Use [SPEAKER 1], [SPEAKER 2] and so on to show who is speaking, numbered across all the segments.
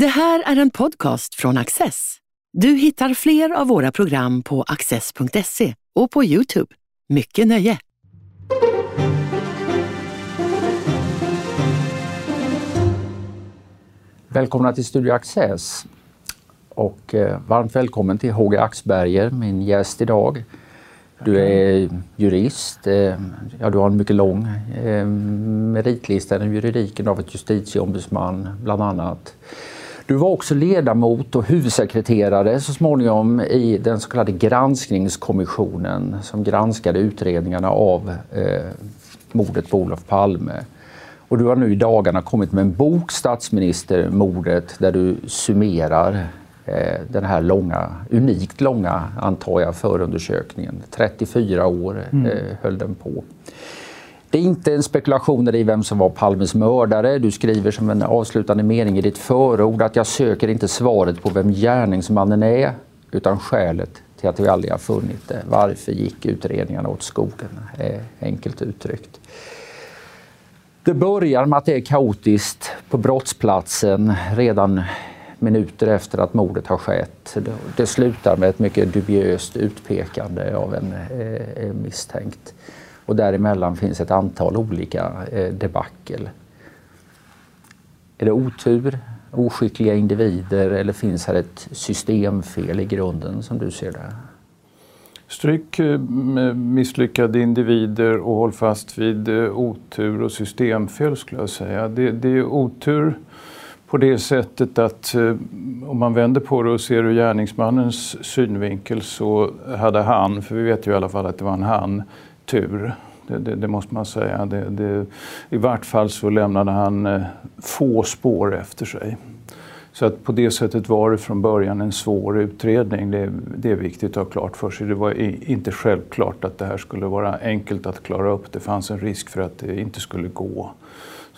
[SPEAKER 1] Det här är en podcast från Access. Du hittar fler av våra program på access.se och på Youtube. Mycket nöje!
[SPEAKER 2] Välkomna till Studio Access och eh, varmt välkommen till HG Axberger, min gäst idag. Du är jurist, eh, ja, du har en mycket lång eh, meritlista inom juridiken av ett justitieombudsman bland annat. Du var också ledamot och huvudsekreterare så småningom i den så kallade granskningskommissionen som granskade utredningarna av eh, mordet på Olof Palme. Och du har nu i dagarna kommit med en bok, Statsministermordet, där du summerar eh, den här långa, unikt långa, antar jag, förundersökningen. 34 år mm. eh, höll den på. Det är inte en spekulation i vem som var Palmes mördare. Du skriver som en avslutande mening i ditt förord att jag söker inte svaret på vem gärningsmannen är utan skälet till att vi aldrig har funnit det. Varför gick utredningarna åt skogen? Enkelt uttryckt. Det börjar med att det är kaotiskt på brottsplatsen redan minuter efter att mordet har skett. Det slutar med ett mycket dubiöst utpekande av en eh, misstänkt. Och däremellan finns ett antal olika eh, debacle. Är det otur, oskickliga individer eller finns här ett systemfel i grunden som du ser det?
[SPEAKER 3] Stryk eh, misslyckade individer och håll fast vid eh, otur och systemfel skulle jag säga. Det, det är otur på det sättet att eh, om man vänder på det och ser ur gärningsmannens synvinkel så hade han, för vi vet ju i alla fall att det var en han, tur. Det, det, det måste man säga. Det, I vart fall så lämnade han eh, få spår efter sig. Så att på det sättet var det från början en svår utredning. Det, det, är viktigt att ha klart för sig. Det var inte självklart att det här skulle vara enkelt att klara upp. Det fanns en risk för att det inte skulle gå.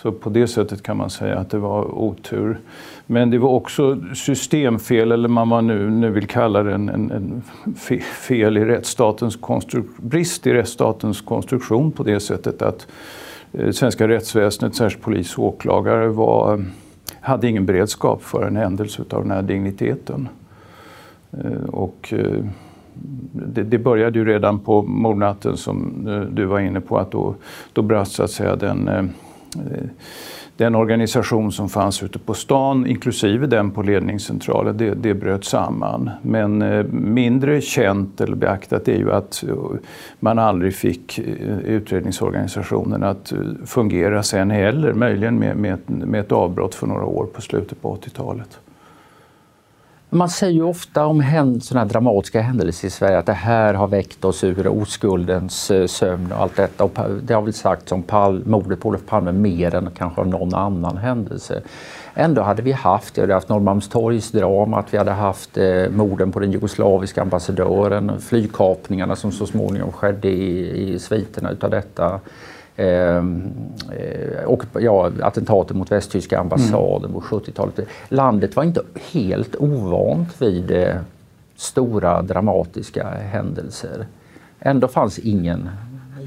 [SPEAKER 3] Så på det sättet kan man säga att det var otur. Men det var också systemfel, eller vad man nu, nu vill kalla det, en, en, en fel i rättsstatens brist i rättsstatens konstruktion på det sättet att eh, svenska rättsväsendet, särskilt polis och åklagare, var, eh, hade ingen beredskap för en händelse av den här digniteten. Eh, och, eh, det, det, började ju redan på mordnatten som eh, du var inne på, att då, då brast så att säga den Eh, Eh, den organisation som fanns ute på stan, inklusive den på ledningscentralen, det, det bröt samman. Men eh, mindre känt eller beaktat är ju att eh, man aldrig fick eh, utredningsorganisationen att fungera sen heller, möjligen med, med, med ett avbrott för några år på slutet på 80-talet.
[SPEAKER 2] Man säger ju ofta om sådana dramatiska händelser i Sverige att det här har väckt oss ur oskuldens eh, sömn och allt detta. Och det har väl sagts om Pal mordet på Olof Palme mer än kanske någon annan händelse. Ändå hade vi haft, vi hade haft Norrmalmstorgsdramat, vi hade haft eh, morden på den jugoslaviska ambassadören, flygkapningarna som så småningom skedde i, i sviterna utav detta. Ehm, eh, och ja, attentaten mot västtyska ambassaden mm. på 70-talet. Landet var inte helt ovant vid eh, stora dramatiska händelser. Ändå fanns ingen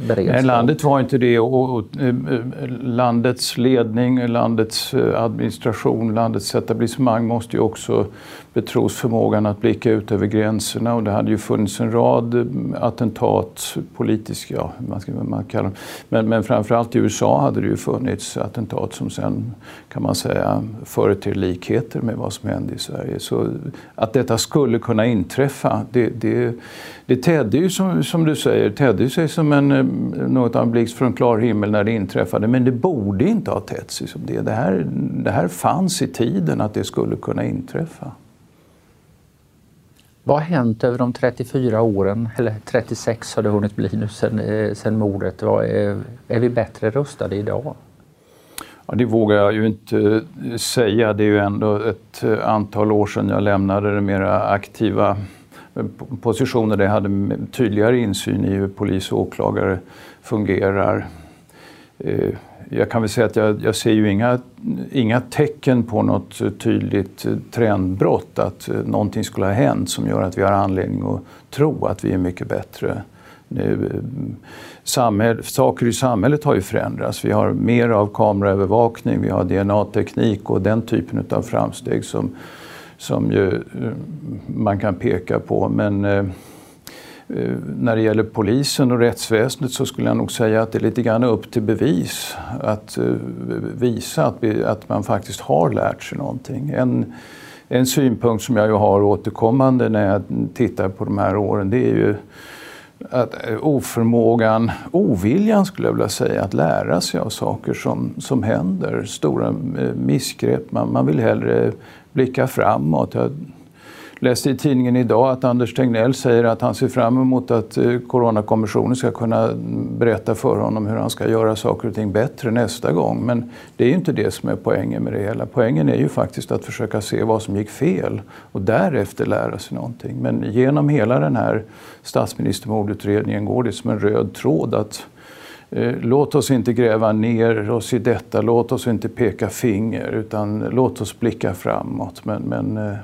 [SPEAKER 2] beredskap.
[SPEAKER 3] Nej, landet var inte det och, och, och, eh, eh, landets ledning, landets eh, administration, landets etablissemang måste ju också betros förmågan att blicka ut över gränserna och det hade ju funnits en rad attentat, politiska, ja, man ska man kalla dem. Men, men framförallt i USA hade det ju funnits attentat som sen kan man säga företer likheter med vad som hände i Sverige. Så att detta skulle kunna inträffa, det, det, det tedde ju som, som du säger, tädde sig som en, något av en blixt från klar himmel när det inträffade. Men det borde inte ha tätt sig som det. Det här, det här fanns i tiden att det skulle kunna inträffa.
[SPEAKER 2] Vad har hänt över de 34 åren, eller 36 har det hunnit bli nu sen, eh, sen mordet? Är, är vi bättre rustade idag?
[SPEAKER 3] Ja, det vågar jag ju inte säga. Det är ju ändå ett eh, antal år sedan jag lämnade den mera aktiva eh, positioner där jag hade tydligare insyn i hur polis och åklagare fungerar eh, jag kan väl säga att jag, jag, ser ju inga, inga tecken på något tydligt trendbrott, att någonting skulle ha hänt som gör att vi har anledning att tro att vi är mycket bättre nu, samhäll, saker i samhället har ju förändrats. Vi har mer av kameraövervakning, vi har DNA-teknik och den typen av framsteg som, som ju eh, man kan peka på. Men eh, eh, när det gäller polisen och rättsväsendet så skulle jag nog säga att det är lite grann upp till bevis att eh, visa att, vi, att man faktiskt har lärt sig någonting. En, en synpunkt som jag ju har återkommande när jag tittar på de här åren det är ju att eh, oförmågan, oviljan skulle jag vilja säga, att lära sig av saker som, som händer. Stora missgrepp, man, man vill hellre blicka framåt. Jag läste i tidningen idag att Anders Tegnell säger att han ser fram emot att eh, Coronakommissionen ska kunna berätta för honom hur han ska göra saker och ting bättre nästa gång. Men det är ju inte det som är poängen med det hela. Poängen är ju faktiskt att försöka se vad som gick fel och därefter lära sig någonting. Men genom hela den här statsministermordutredningen går det som en röd tråd att Låt oss inte gräva ner oss i detta, låt oss inte peka finger utan låt oss blicka framåt. Men, men eh,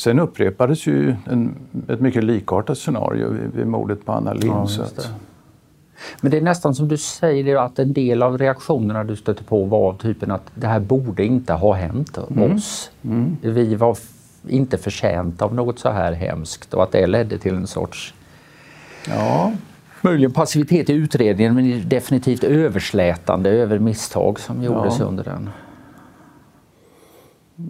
[SPEAKER 3] Sen upprepades ju en, ett mycket likartat scenario vid, vid mordet på Anna Lindh. Ja,
[SPEAKER 2] Men det är nästan som du säger att en del av reaktionerna du stötte på var typen att det här borde inte ha hänt mm. oss. Mm. Vi var inte förtjänta av något så här hemskt och att det ledde till en sorts ja. Möjligen passivitet i utredningen men definitivt överslätande över misstag som gjordes ja. under den.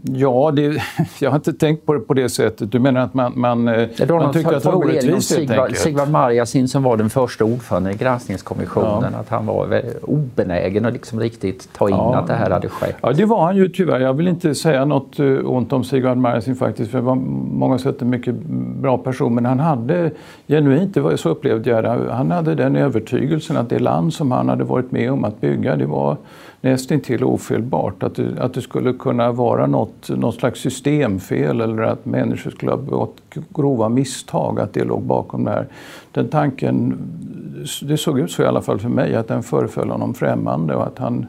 [SPEAKER 3] Ja, det, jag har inte tänkt på det på det sättet. Du menar att man, man, eh, man tycker att det var orättvist
[SPEAKER 2] Sigvard, Sigvard Marjasin som var den första ordföranden i granskningskommissionen, ja. att han var obenägen att liksom riktigt ta in ja. att det här hade skett.
[SPEAKER 3] Ja, det var han ju tyvärr. Jag vill inte säga något eh, ont om Sigvard Marjasin faktiskt, för det var många sätt en mycket bra person, men han hade genuint, det var så upplevde jag det, han hade den övertygelsen att det land som han hade varit med om att bygga, det var nästintill ofelbart. Att det, att det skulle kunna vara något, något slags systemfel eller att människor skulle ha begått grova misstag, att det låg bakom det här. Den tanken, det såg ut så i alla fall för mig, att den föreföll honom främmande och att han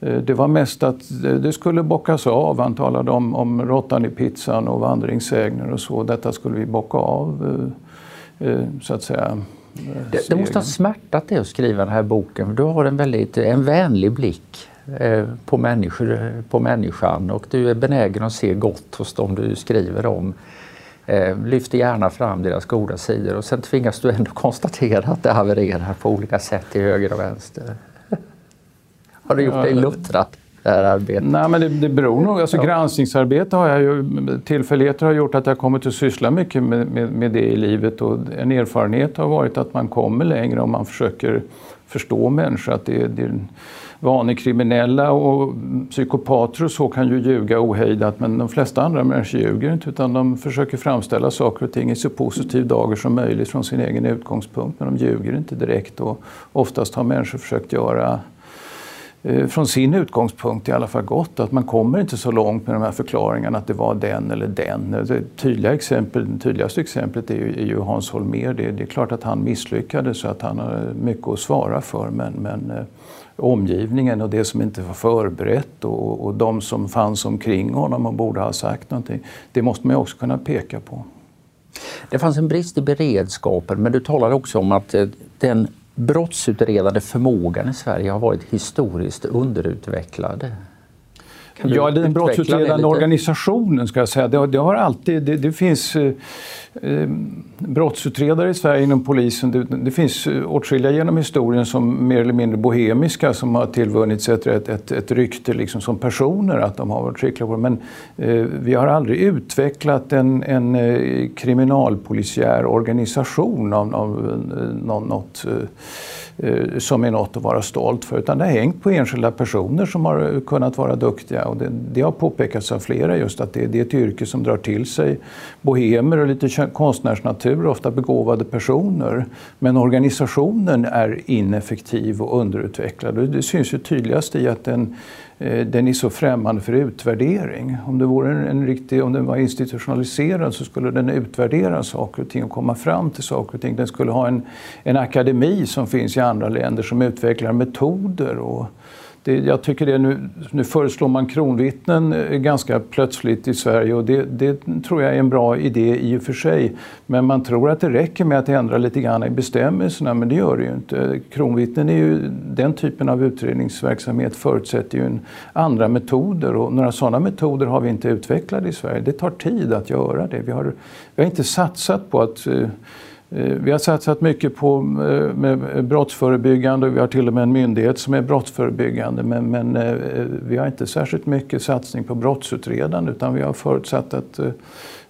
[SPEAKER 3] eh, det var mest att det skulle bockas av. Han talade om, om råttan i pizzan och vandringssägner och så. Detta skulle vi bocka av, eh, eh, så att säga.
[SPEAKER 2] Det, det, måste ha smärtat dig att skriva den här boken. Du har en väldigt en vänlig blick på, människor, på människan och du är benägen att se gott hos dem du skriver om. Eh, lyfter gärna fram deras goda sidor och sen tvingas du ändå konstatera att det havererar på olika sätt till höger och vänster. Har du gjort dig luttrad? det här arbetet?
[SPEAKER 3] Nej, men det, det beror nog. Alltså, ja. Granskningsarbete har jag ju, tillfälligheter har gjort att jag kommit att syssla mycket med, med, med, det i livet och en erfarenhet har varit att man kommer längre om man försöker förstå människor. Att det, det vanekriminella och psykopater och så kan ju ljuga ohejdat men de flesta andra människor ljuger inte utan de försöker framställa saker och ting i så positiv dager som möjligt från sin egen utgångspunkt men de ljuger inte direkt och oftast har människor försökt göra eh, från sin utgångspunkt i alla fall gott. Att man kommer inte så långt med de här förklaringarna att det var den eller den. Det tydliga exempel, det tydligaste exemplet är ju, är ju Hans Holmér. Det, det, är klart att han misslyckades så att han har mycket att svara för. Men, men eh, omgivningen och det som inte var förberett och, och de som fanns omkring honom och borde ha sagt någonting. Det måste man också kunna peka på.
[SPEAKER 2] Det fanns en brist i beredskapen men du talade också om att eh, den brottsutredande förmågan i Sverige har varit historiskt underutvecklad.
[SPEAKER 3] Ja, den brottsutredande organisationen ska jag säga. Det, det har alltid, det, det finns eh, eh, brottsutredare i Sverige inom polisen. Det, det, finns eh, åtskilliga genom historien som mer eller mindre bohemiska som har tillvunnit sig ett, ett, ett, ett rykte liksom som personer att de har varit skickliga på Men eh, vi har aldrig utvecklat en, en eh, kriminalpolisiär organisation av, av eh, något eh, Eh, som är något att vara stolt för. Utan det har hängt på enskilda personer som har kunnat vara duktiga. Och det, det har påpekats av flera just att det, det, är ett yrke som drar till sig bohemer och lite konstnärsnatur, ofta begåvade personer. Men organisationen är ineffektiv och underutvecklad. Och det syns ju tydligast i att den Eh, den är så främmande för utvärdering. Om, det vore en, en riktig, om den var institutionaliserad så skulle den utvärdera saker och ting och komma fram till saker och ting. Den skulle ha en, en akademi som finns i andra länder som utvecklar metoder och det, jag tycker det nu, nu föreslår man kronvittnen eh, ganska plötsligt i Sverige och det, det, tror jag är en bra idé i och för sig. Men man tror att det räcker med att ändra lite grann i bestämmelserna men det gör det ju inte. Kronvittnen är ju, den typen av utredningsverksamhet förutsätter ju en, andra metoder och några sådana metoder har vi inte utvecklat i Sverige. Det tar tid att göra det. Vi har, vi har inte satsat på att eh, vi har satsat mycket på eh, med brottsförebyggande och vi har till och med en myndighet som är brottsförebyggande. Men, men eh, vi har inte särskilt mycket satsning på brottsutredande utan vi har förutsatt att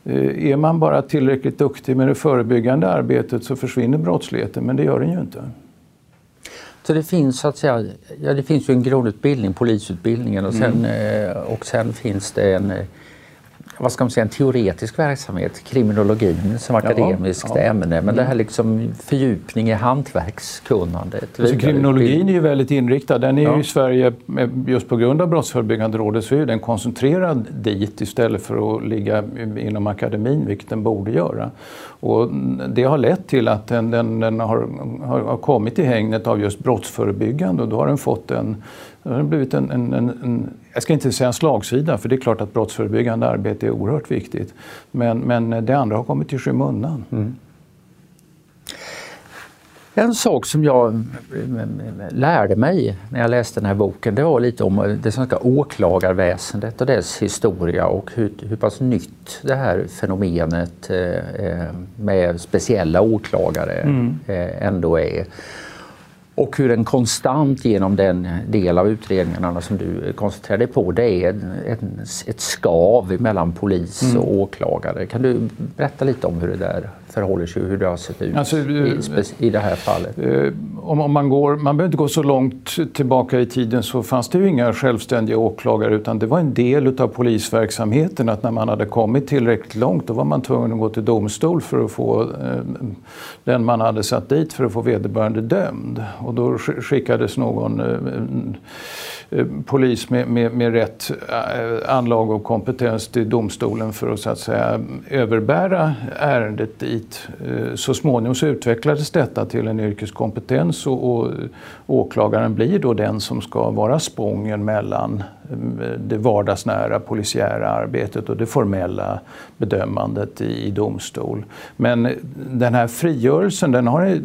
[SPEAKER 3] är man bara tillräckligt duktig med det förebyggande arbetet så försvinner brottsligheten, men det gör den ju inte.
[SPEAKER 2] Så det finns så att säga, ja, det finns ju en grundutbildning, polisutbildningen och sen, mm. och sen finns det en vad ska man säga, en teoretisk verksamhet, kriminologin som akademiskt ja, ja. ämne, men mm. det här liksom fördjupning i hantverkskunnandet.
[SPEAKER 3] Alltså, kriminologin är ju väldigt inriktad. Den är ja. i Sverige, just på grund av Brottsförebyggande rådet, så är den koncentrerad dit istället för att ligga inom akademin, vilket den borde göra. Och det har lett till att den, den, den har, har, kommit i hängnet av just brottsförebyggande och då har den fått en det har blivit en, en, en, en, jag ska inte säga en slagsida, för det är klart att brottsförebyggande arbete är oerhört viktigt. Men, men det andra har kommit i skymundan. Mm.
[SPEAKER 2] En sak som jag lärde mig när jag läste den här boken, det var lite om det svenska åklagarväsendet och dess historia och hur, hur pass nytt det här fenomenet eh, med speciella åklagare mm. eh, ändå är. Och hur en konstant genom den del av utredningarna som du koncentrerade på, det är ett, ett skav mellan polis och mm. åklagare. Kan du berätta lite om hur det där förhåller sig hur det har sett ut alltså, i, i det här fallet?
[SPEAKER 3] Eh, om, man, går, man behöver inte gå så långt tillbaka i tiden så fanns det ju inga självständiga åklagare utan det var en del av polisverksamheten att när man hade kommit tillräckligt långt då var man tvungen att gå till domstol för att få eh, den man hade satt dit för att få vederbörande dömd. Och då skickades någon eh, Eh, polis med, med, med rätt eh, anlag och kompetens till domstolen för att så att säga överbära ärendet dit. Eh, så småningom så utvecklades detta till en yrkeskompetens och, och åklagaren blir då den som ska vara spången mellan eh, det vardagsnära polisiära arbetet och det formella bedömandet i, i domstol. Men den här frigörelsen den har,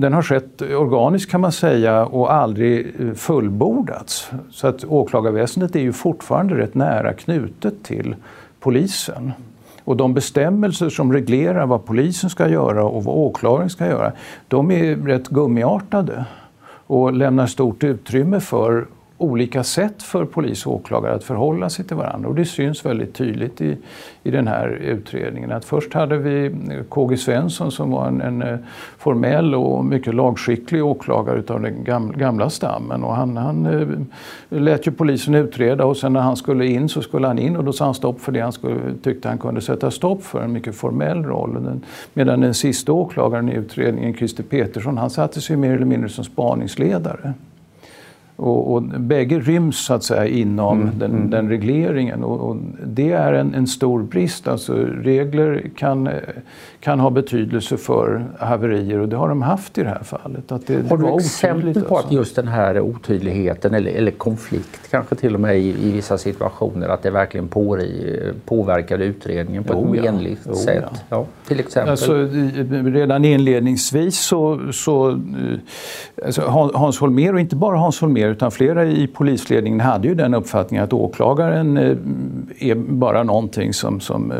[SPEAKER 3] den har skett organiskt kan man säga och aldrig eh, fullbordats. Så att åklagarväsendet är ju fortfarande rätt nära knutet till polisen. Och de bestämmelser som reglerar vad polisen ska göra och vad åklagaren ska göra, de är rätt gummiartade och lämnar stort utrymme för olika sätt för polis och åklagare att förhålla sig till varandra. Och det syns väldigt tydligt i, i den här utredningen. Att först hade vi eh, KG Svensson som var en, en eh, formell och mycket lagskicklig åklagare av den gamla, gamla stammen. Och han, han eh, lät ju polisen utreda och sen när han skulle in så skulle han in och då sa han stopp för det han skulle, tyckte han kunde sätta stopp för, en mycket formell roll. Medan den sista åklagaren i utredningen, Christer Petersson, han satte sig mer eller mindre som spaningsledare. Och, och bägge ryms så att säga inom mm, den, mm. den, regleringen och, och, det är en, en, stor brist. Alltså regler kan, kan ha betydelse för haverier och det har de haft i det här fallet. Att det,
[SPEAKER 2] har du exempel på alltså. att just den här otydligheten eller, eller konflikt kanske till och med i, i vissa situationer att det verkligen på, påverkade utredningen på oh, ett menligt ja. sätt? Oh, ja. till exempel?
[SPEAKER 3] Alltså, redan inledningsvis så, så eh, alltså Hans Holmér och inte bara Hans Holmér utan flera i polisledningen hade ju den uppfattningen att åklagaren eh, är bara någonting som, som eh,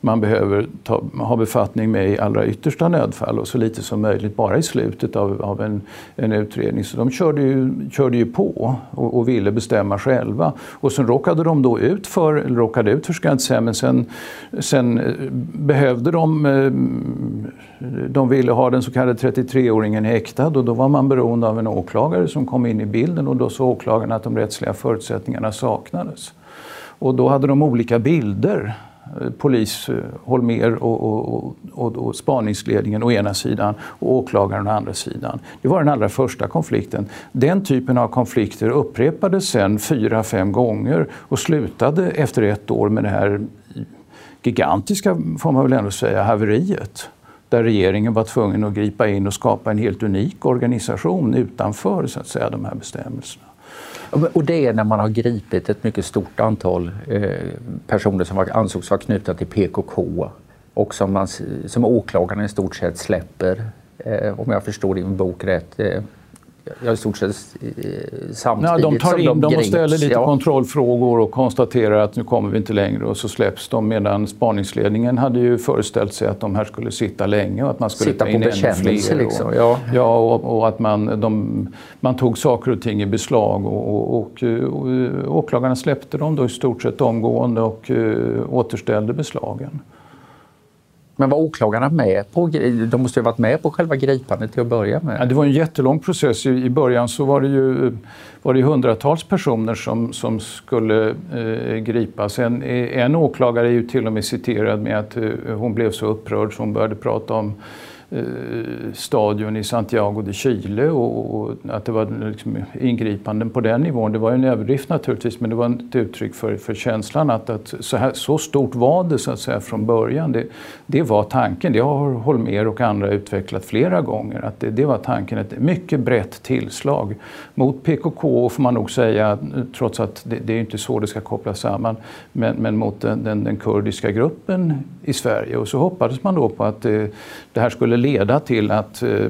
[SPEAKER 3] man behöver ta, ha befattning med i allra yttersta nödfall och så lite som möjligt bara i slutet av, av en, en utredning. Så de körde ju, körde ju på och, och, ville bestämma själva. Och sen råkade de då ut för, eller råkade ut för ska jag inte säga, men sen, sen eh, behövde de de ville ha den så kallade 33-åringen häktad och då var man beroende av en åklagare som kom in i bilden och då såg åklagaren att de rättsliga förutsättningarna saknades. Och då hade de olika bilder eh, polis eh, Holmer och, och, och, och spaningsledningen å ena sidan och åklagaren å andra sidan. Det var den allra första konflikten. Den typen av konflikter upprepades sen fyra, fem gånger och slutade efter ett år med det här gigantiska, får man väl ändå säga, haveriet där regeringen var tvungen att gripa in och skapa en helt unik organisation utanför så att säga, de här bestämmelserna.
[SPEAKER 2] Och det är när man har gripit ett mycket stort antal eh, personer som var, ansågs vara knutna till PKK och som, man, som åklagaren i stort sett släpper, eh, om jag förstår din bok rätt, eh, ja, i stort sett eh, samtidigt
[SPEAKER 3] ja, de tar in de
[SPEAKER 2] de
[SPEAKER 3] och ställer lite
[SPEAKER 2] ja.
[SPEAKER 3] kontrollfrågor och konstaterar att nu kommer vi inte längre och så släpps de medan spaningsledningen hade ju föreställt sig att de här skulle sitta länge och att man skulle
[SPEAKER 2] Sitta
[SPEAKER 3] ta in ännu fler.
[SPEAKER 2] liksom.
[SPEAKER 3] Och,
[SPEAKER 2] Ja.
[SPEAKER 3] ja, och, och att man, de, man tog saker och ting i beslag och, och, åklagarna släppte dem då i stort sett omgående och uh, återställde beslagen.
[SPEAKER 2] Men var åklagarna med på, de måste ju ha varit med på själva gripandet till att börja med?
[SPEAKER 3] Ja, det var en jättelång process. I, början så var det ju var det hundratals personer som, som skulle eh, gripas. En, eh, en åklagare är ju till och med citerad med att eh, hon blev så upprörd så hon började prata om Eh, stadion i Santiago de Chile och, och att det var liksom ingripanden på den nivån. Det var en överdrift naturligtvis men det var ett uttryck för, för känslan att, att så, här, så stort var det så att säga från början. Det, det var tanken, det har Holmer och andra utvecklat flera gånger, att det, det var tanken, ett mycket brett tillslag mot PKK får man nog säga, trots att det, det är inte så det ska kopplas samman, men, men mot den, den, den kurdiska gruppen i Sverige. Och så hoppades man då på att det, det här skulle leda till att eh,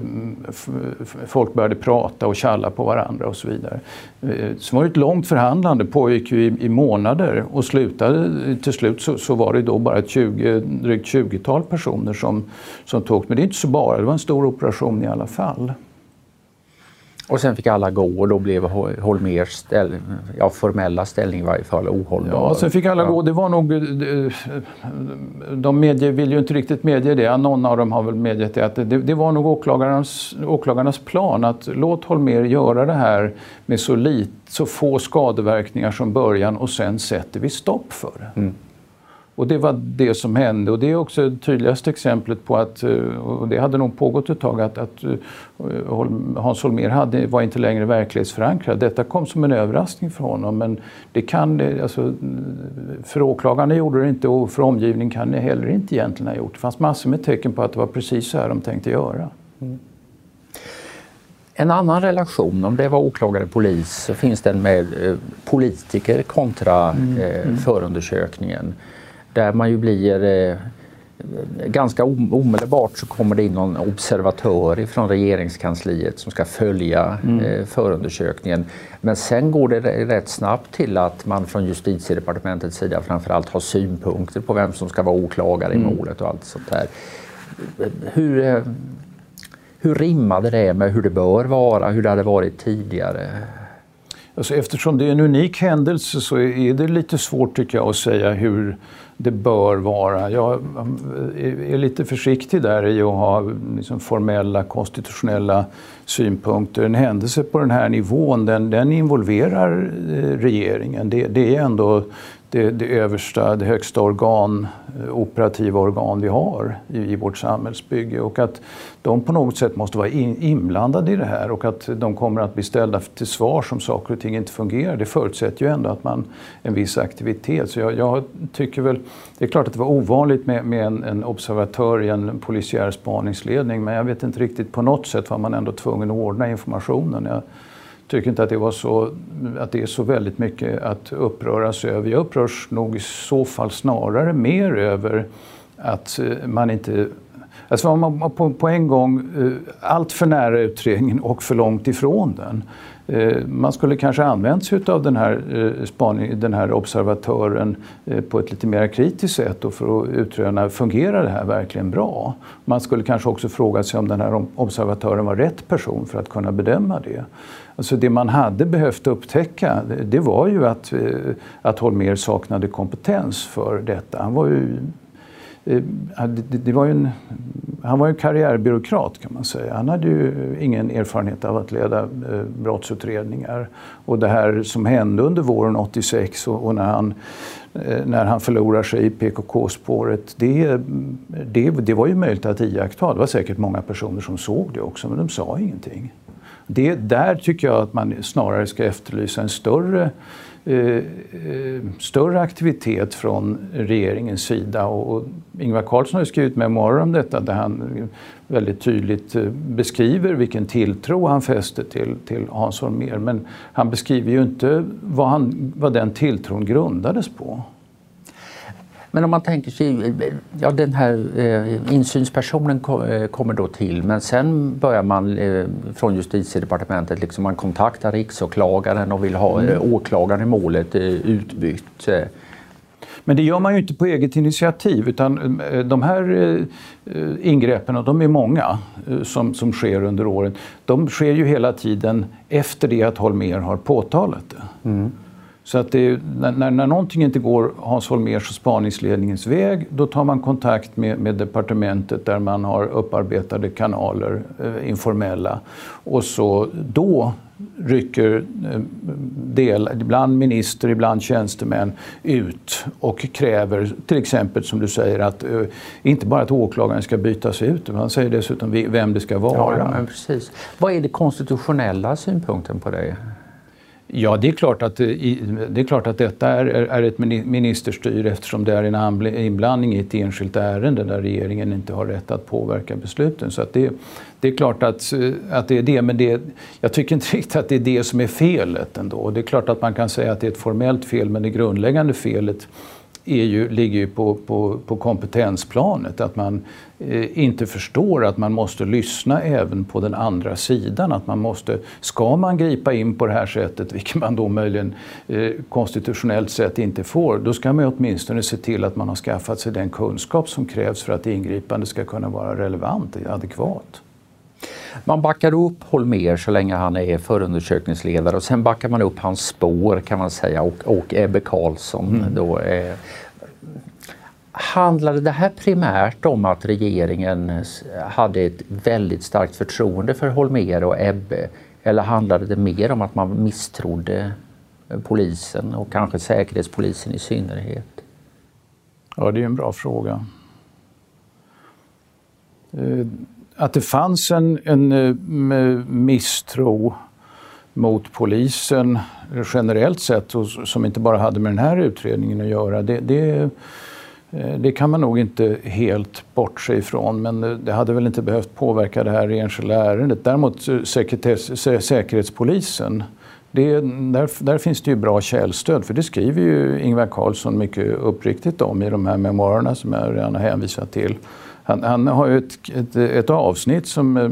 [SPEAKER 3] folk började prata och tjalla på varandra och så vidare. Eh, så var det ett långt förhandlande, pågick ju i, i månader och slutade, till slut så, så var det då bara ett 20, drygt 20-tal personer som, som togs. Men det är inte så bara, det var en stor operation i alla fall.
[SPEAKER 2] Och sen fick alla gå och då blev Hol- Holmers ställ, ja, formella ställning i varje fall ohållbar.
[SPEAKER 3] Ja, sen fick alla gå. Det var nog... eh, De medger, vill ju inte riktigt medge det. Någon av dem har väl medgett det. Att det, det var nog åklagarnas, åklagarnas plan att låt Holmer göra det här med så, lit, så få skadeverkningar som början och sen sätter vi stopp för det. Och det var det som hände och det är också det tydligaste exemplet på att, eh, och det hade nog pågått ett tag, att, att eh, Hans Holmér hade, var inte längre verklighetsförankrad. Detta kom som en överraskning för honom men det kan, det- alltså, för åklagarna gjorde det inte och för omgivningen kan det heller inte egentligen ha gjort. Det fanns massor med tecken på att det var precis så här de tänkte göra.
[SPEAKER 2] En annan relation, om det var åklagare polis, så finns den med eh, politiker kontra eh, förundersökningen. Där man ju blir eh, ganska om- omedelbart så kommer det in någon observatör från regeringskansliet som ska följa eh, förundersökningen. Men sen går det rätt snabbt till att man från justitiedepartementets sida framförallt har synpunkter på vem som ska vara åklagare i målet och allt sånt där. Hur, eh, hur rimmade det med hur det bör vara, hur det hade varit tidigare?
[SPEAKER 3] Alltså eftersom det är en unik händelse så är det lite svårt tycker jag att säga hur det bör vara. Jag um, är lite försiktig där i att ha liksom formella konstitutionella synpunkter. En händelse på den här nivån den, den involverar eh, regeringen. Det, det är ändå det, det översta, det högsta organ, eh, operativa organ vi har i, i vårt samhällsbygge och att de på något sätt måste vara in, inblandade i det här och att de kommer att bli ställda till svar om saker och ting inte fungerar. Det förutsätter ju ändå att man en viss aktivitet. Så jag, jag tycker väl, det är klart att det var ovanligt med, med en, en observatör i en polisiär spaningsledning men jag vet inte riktigt, på något sätt var man ändå tvungen att ordna informationen. Jag, tycker inte att det, var så, att det är så väldigt mycket att uppröras över. Jag upprörs nog i så fall snarare mer över att eh, man inte Alltså var man på, på en gång eh, allt för nära utredningen och för långt ifrån den. Eh, man skulle kanske använt sig av den här, eh, spaning, den här observatören eh, på ett lite mer kritiskt sätt för att utröna, fungerar det här verkligen bra? Man skulle kanske också fråga sig om den här observatören var rätt person för att kunna bedöma det. Alltså det man hade behövt upptäcka, det- var ju att, att Holmér saknade kompetens för detta. Han var ju det var ju en, han var ju en karriärbyråkrat kan man säga. Han hade ju ingen erfarenhet av att leda eh, brottsutredningar. Och det här som hände under våren 86 och, och när, han, eh, när han förlorar sig i PKK-spåret, det, det, det var ju möjligt att iaktta. Det var säkert många personer som såg det också, men de sa ingenting. Det, där tycker jag att man snarare ska efterlysa en större Eh, eh, större aktivitet från regeringens sida. Och, och Ingvar Carlsson har skrivit memoarer om detta där han väldigt tydligt eh, beskriver vilken tilltro han fäster till, till Hans Holmér. Men han beskriver ju inte vad, han, vad den tilltron grundades på.
[SPEAKER 2] Men om man tänker sig, ja den här eh, insynspersonen ko, eh, kommer då till men sen börjar man eh, från justitiedepartementet, liksom man kontaktar riksåklagaren och vill ha mm. Eh, åklagaren i målet eh, utbytt. Eh.
[SPEAKER 3] Men det gör man ju inte på eget initiativ utan de här ingreppen, och de är många som, som sker under åren, de sker ju hela tiden efter det att Holmer har påtalat det. Mm. Så att det, när, när någonting inte går Hans Holmérs och spaningsledningens väg, då tar man kontakt med, med departementet där man har upparbetade kanaler, eh, informella. Och så då rycker eh, del, ibland minister, ibland tjänstemän ut och kräver till exempel som du säger att eh, inte bara att åklagaren ska bytas ut, utan säger dessutom vem det ska vara.
[SPEAKER 2] Ja, precis. Vad är det konstitutionella synpunkten på det?
[SPEAKER 3] Ja, det är klart att, eh, det är klart att detta är, är ett ministerstyre eftersom det är en inblandning i ett enskilt ärende där regeringen inte har rätt att påverka besluten. Så att det, det är klart att, eh, att det är det, men det, jag tycker inte riktigt att det är det som är felet ändå. Det är klart att man kan säga att det är ett formellt fel, men det grundläggande felet är ju, ligger ju på, på, på kompetensplanet. Att man eh, inte förstår att man måste lyssna även på den andra sidan. Att man måste, ska man gripa in på det här sättet, vilket man då möjligen eh, konstitutionellt sett inte får, då ska man åtminstone se till att man har skaffat sig den kunskap som krävs för att ingripande ska kunna vara relevant och adekvat.
[SPEAKER 2] Man backar upp Holmer så länge han är förundersökningsledare och sen backar man upp hans spår kan man säga och, och Ebbe Carlsson. Mm. Då, eh, handlade det här primärt om att regeringen hade ett väldigt starkt förtroende för Holmer och Ebbe eller handlade det mer om att man misstrodde polisen och kanske säkerhetspolisen i synnerhet?
[SPEAKER 3] Ja, det är en bra fråga. Att det fanns en, en eh, misstro mot polisen generellt sett och som inte bara hade med den här utredningen att göra. Det, det, eh, det kan man nog inte helt bortse ifrån men det hade väl inte behövt påverka det här enskilda ärendet. Däremot eh, Säkerhetspolisen, det, där, där, finns det ju bra källstöd för det skriver ju Ingvar Carlsson mycket uppriktigt om i de här memoarerna som jag redan har hänvisat till. Han, han har ju ett, ett, ett, avsnitt som är eh,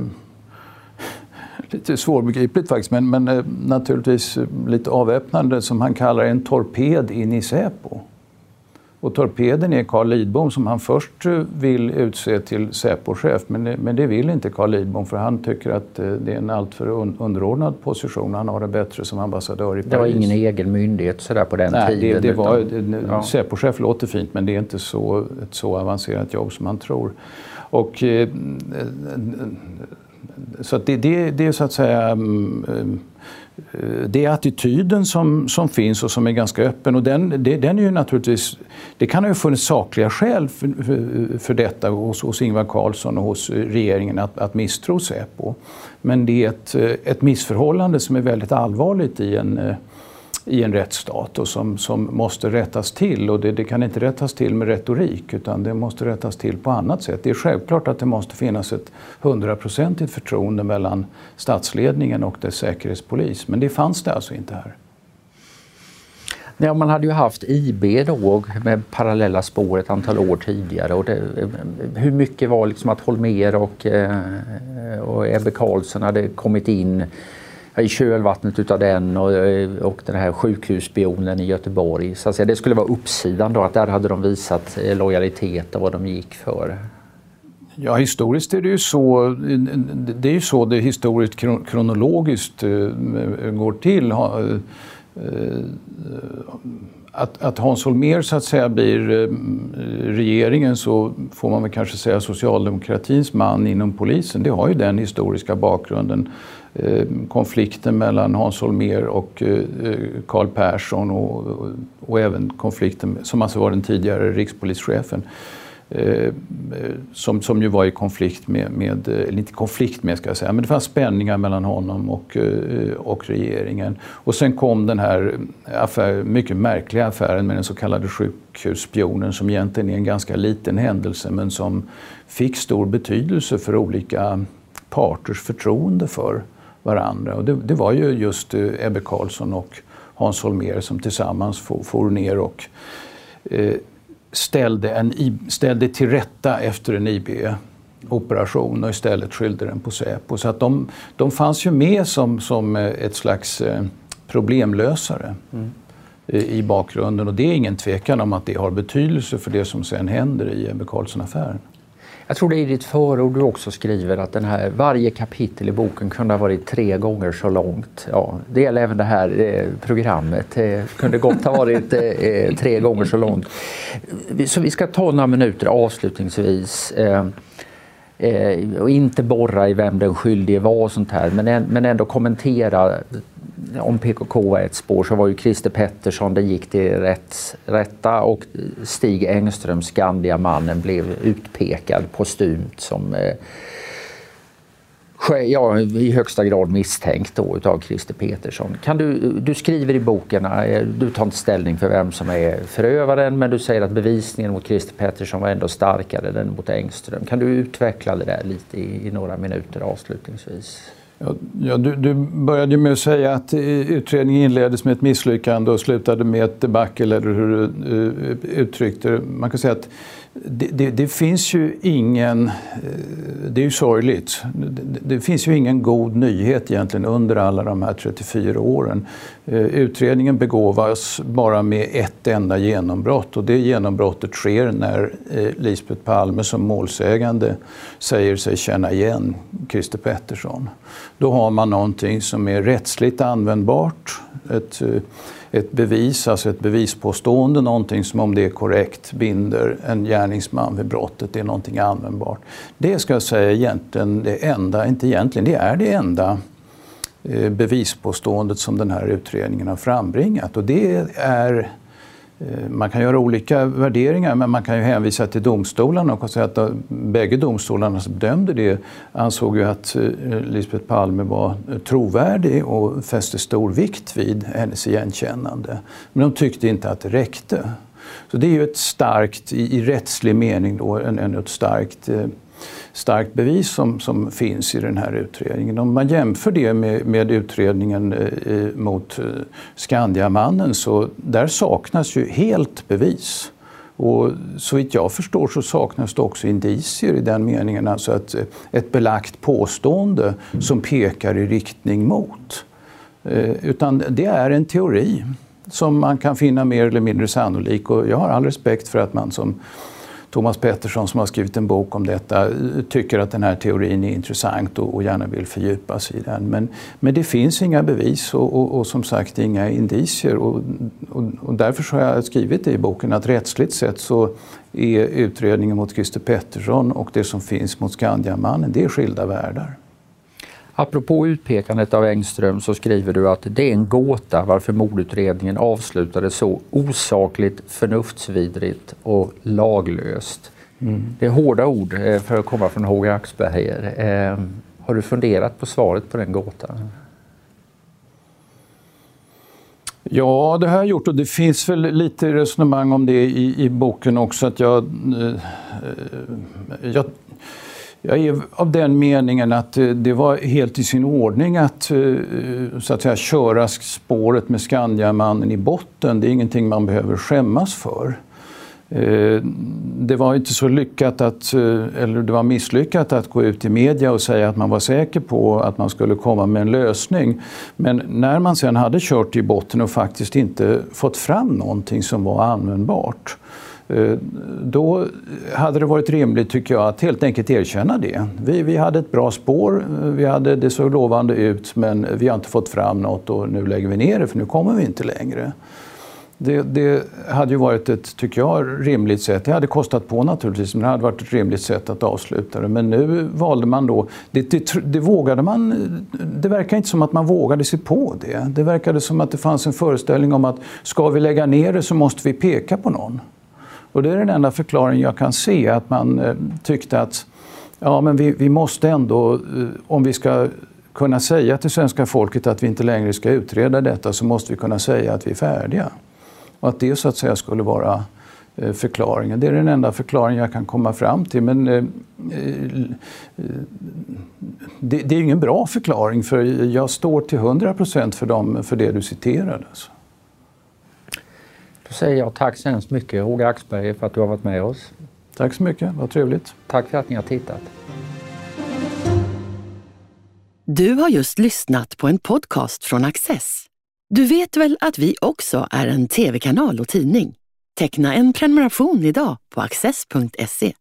[SPEAKER 3] lite svårbegripligt faktiskt, men, men eh, naturligtvis lite avväpnande som han kallar en torped in i Säpo. Och torpeden är Carl Lidbom som han först eh, vill utse till Säpo-chef. Men, men det vill inte Carl Lidbom för han tycker att eh, det är en alltför underordnad position. Han har det bättre som ambassadör i Paris.
[SPEAKER 2] Det var ingen egen myndighet sådär på den
[SPEAKER 3] Nej,
[SPEAKER 2] tiden?
[SPEAKER 3] Det, det var, ja. Säpo-chef låter fint men det är inte så, ett så avancerat jobb som man tror. Och, eh, så det, det, det är så att säga mm, Eh, Eh, det är attityden som, som finns och som är ganska öppen. Och den, det, den är ju naturligtvis, det kan ha funnits sakliga skäl för, för, för detta hos, hos Ingvar Carlsson och hos regeringen att, att misstro Säpo. Men det är ett, ett missförhållande som är väldigt allvarligt i en eh, i en rättsstat och som, som måste rättas till. Och det, det, kan inte rättas till med retorik utan det måste rättas till på annat sätt. Det är självklart att det måste finnas ett hundraprocentigt förtroende mellan statsledningen och dess säkerhetspolis. Men det fanns det alltså inte här.
[SPEAKER 2] Ja, man hade ju haft IB då med parallella spår ett antal år tidigare. Och det, hur mycket var liksom att Holmer och, eh, och Ebbe Carlsson hade kommit in i kölvattnet utav den och, eh, och den här sjukhusspionen i Göteborg. Så att säga, det skulle vara uppsidan då, att där hade de visat eh, lojalitet och vad de gick för.
[SPEAKER 3] Ja, historiskt är det ju så det, är ju så det historiskt kronologiskt eh, går till. Att, att Hans Holmér så att säga blir regeringen så får man väl kanske säga socialdemokratins man inom polisen. Det har ju den historiska bakgrunden Eh, konflikten mellan Hans Holmér och eh, eh, Karl Persson och, och, och, även konflikten som alltså var den tidigare rikspolischefen. Som, som ju var i konflikt med, med, eller inte konflikt med ska jag säga, men det fanns spänningar mellan honom och, och regeringen. Och sen kom den här affär, mycket märkliga affären med den så kallade sjukhusspionen som egentligen är en ganska liten händelse men som fick stor betydelse för olika parters förtroende för varandra. Och det, det var ju just eh, Ebbe Carlsson och Hans Holmér som tillsammans for, for ner och eh, ställde, en, ställde till rätta efter en IB-operation och istället skyllde den på Säpo. Så att de, de fanns ju med som, som eh, ett slags eh, problemlösare mm. i bakgrunden och det är ingen tvekan om att det har betydelse för det som sen händer i Ebbe Carlsson-affären.
[SPEAKER 2] Jag tror det är i ditt förord du också skriver att den här, varje kapitel i boken kunde ha varit tre gånger så långt. Ja, det gäller även det här eh, programmet. Det kunde gott ha varit eh, eh tre gånger så långt. Så vi ska ta några minuter avslutningsvis. Eh, eh, och inte borra i vem den skyldige var och sånt här, men, men ändå kommentera om PKK var ett spår så var ju Christer Pettersson, det gick till rätt, rätta och Stig Engström, Skandiamannen, blev utpekad postumt som eh, ja, i högsta grad misstänkt då utav Christer Pettersson. Kan du, du skriver i boken, eh, du tar inte ställning för vem som är förövaren, men du säger att bevisningen mot Christer Pettersson var ändå starkare än mot Engström. Kan du utveckla det där lite i, i några minuter avslutningsvis?
[SPEAKER 3] Ja, du, du, började med att säga att utredningen inleddes med ett misslyckande och slutade med ett debacle, eller hur du uh, uttryckte det. Man kan säga att det, det, det, finns ju ingen, eh, det är ju sorgligt, det, det, finns ju ingen god nyhet egentligen under alla de här 34 åren. Eh, utredningen begåvas bara med ett enda genombrott och det genombrottet sker när eh, Lisbeth Palme som målsägande säger sig känna igen Christer Pettersson. Då har man någonting som är rättsligt användbart, ett, ett bevis, alltså ett bevispåstående, någonting som om det är korrekt binder en gärningsman vid brottet, det är någonting användbart. Det ska jag säga egentligen det enda, inte egentligen, det är det enda eh, bevispåståendet som den här utredningen har frambringat och det är Eh, man kan göra olika värderingar men man kan ju hänvisa till domstolarna och säga att bägge domstolarna som bedömde det ansåg ju att eh, Lisbeth Palme var eh, trovärdig och fäste stor vikt vid hennes igenkännande. Men de tyckte inte att det räckte. Så det är ju ett starkt, i, rättslig mening då, en, en ett starkt eh, starkt bevis som, som finns i den här utredningen. Om man jämför det med, med utredningen eh, mot eh, Skandiamannen så där saknas ju helt bevis. Och så vitt jag förstår så saknas det också indicier i den meningen, alltså ett, eh, ett belagt påstående som pekar i riktning mot. Eh, utan det är en teori som man kan finna mer eller mindre sannolik och jag har all respekt för att man som Thomas Pettersson som har skrivit en bok om detta eh, tycker att den här teorin är intressant och, och gärna vill fördjupa sig i den. Men, men det finns inga bevis och, och, och som sagt inga indicier och, och, därför har jag skrivit det i boken att rättsligt sett så är utredningen mot Christer Pettersson och det som finns mot Skandiamannen, det är skilda världar.
[SPEAKER 2] Apropå utpekandet av Engström så skriver du att det är en gåta varför mordutredningen avslutades så osakligt, förnuftsvidrigt och laglöst. Mm. Det är hårda ord eh, för att komma från H.G. Axberger. Eh, har du funderat på svaret på den gåtan?
[SPEAKER 3] Ja, det har jag gjort och det finns väl lite resonemang om det i, i boken också. Att jag, eh, jag jag är av den meningen att eh, det var helt i sin ordning att, eh, eh, så att säga, köra spåret med Skandiamannen i botten. Det är ingenting man behöver skämmas för. Det var inte så lyckat att, eller det var misslyckat att gå ut i media och säga att man var säker på att man skulle komma med en lösning. Men när man sen hade kört i botten och faktiskt inte fått fram någonting som var användbart Eh, då hade det varit rimligt, tycker jag, att helt enkelt erkänna det. Vi, vi hade ett bra spår, vi hade, det såg lovande ut, men vi har inte fått fram något och nu lägger vi ner det, för nu kommer vi inte längre. Det, det, hade ju varit ett, tycker jag, rimligt sätt. Det hade kostat på naturligtvis, men det hade varit ett rimligt sätt att avsluta det. Men nu valde man då, det, det, det, vågade man, det verkar inte som att man vågade sig på det. Det verkade som att det fanns en föreställning om att ska vi lägga ner det så måste vi peka på någon. Och det är den enda förklaring jag kan se, att man eh, tyckte att ja, men vi, vi måste ändå, eh, om vi ska kunna säga till svenska folket att vi inte längre ska utreda detta så måste vi kunna säga att vi är färdiga. Och att det så att säga skulle vara eh, förklaringen. Det är den enda förklaringen jag kan komma fram till. Men eh, eh, det, det, är ingen bra förklaring för jag står till 100 procent för, för det du citerade. Alltså.
[SPEAKER 2] Då säger jag tack så hemskt mycket Roger Axberger för att du har varit med oss.
[SPEAKER 3] Tack så mycket, vad trevligt.
[SPEAKER 2] Tack för att ni har tittat.
[SPEAKER 1] Du har just lyssnat på en podcast från Access. Du vet väl att vi också är en tv-kanal och tidning? Teckna en prenumeration idag på access.se.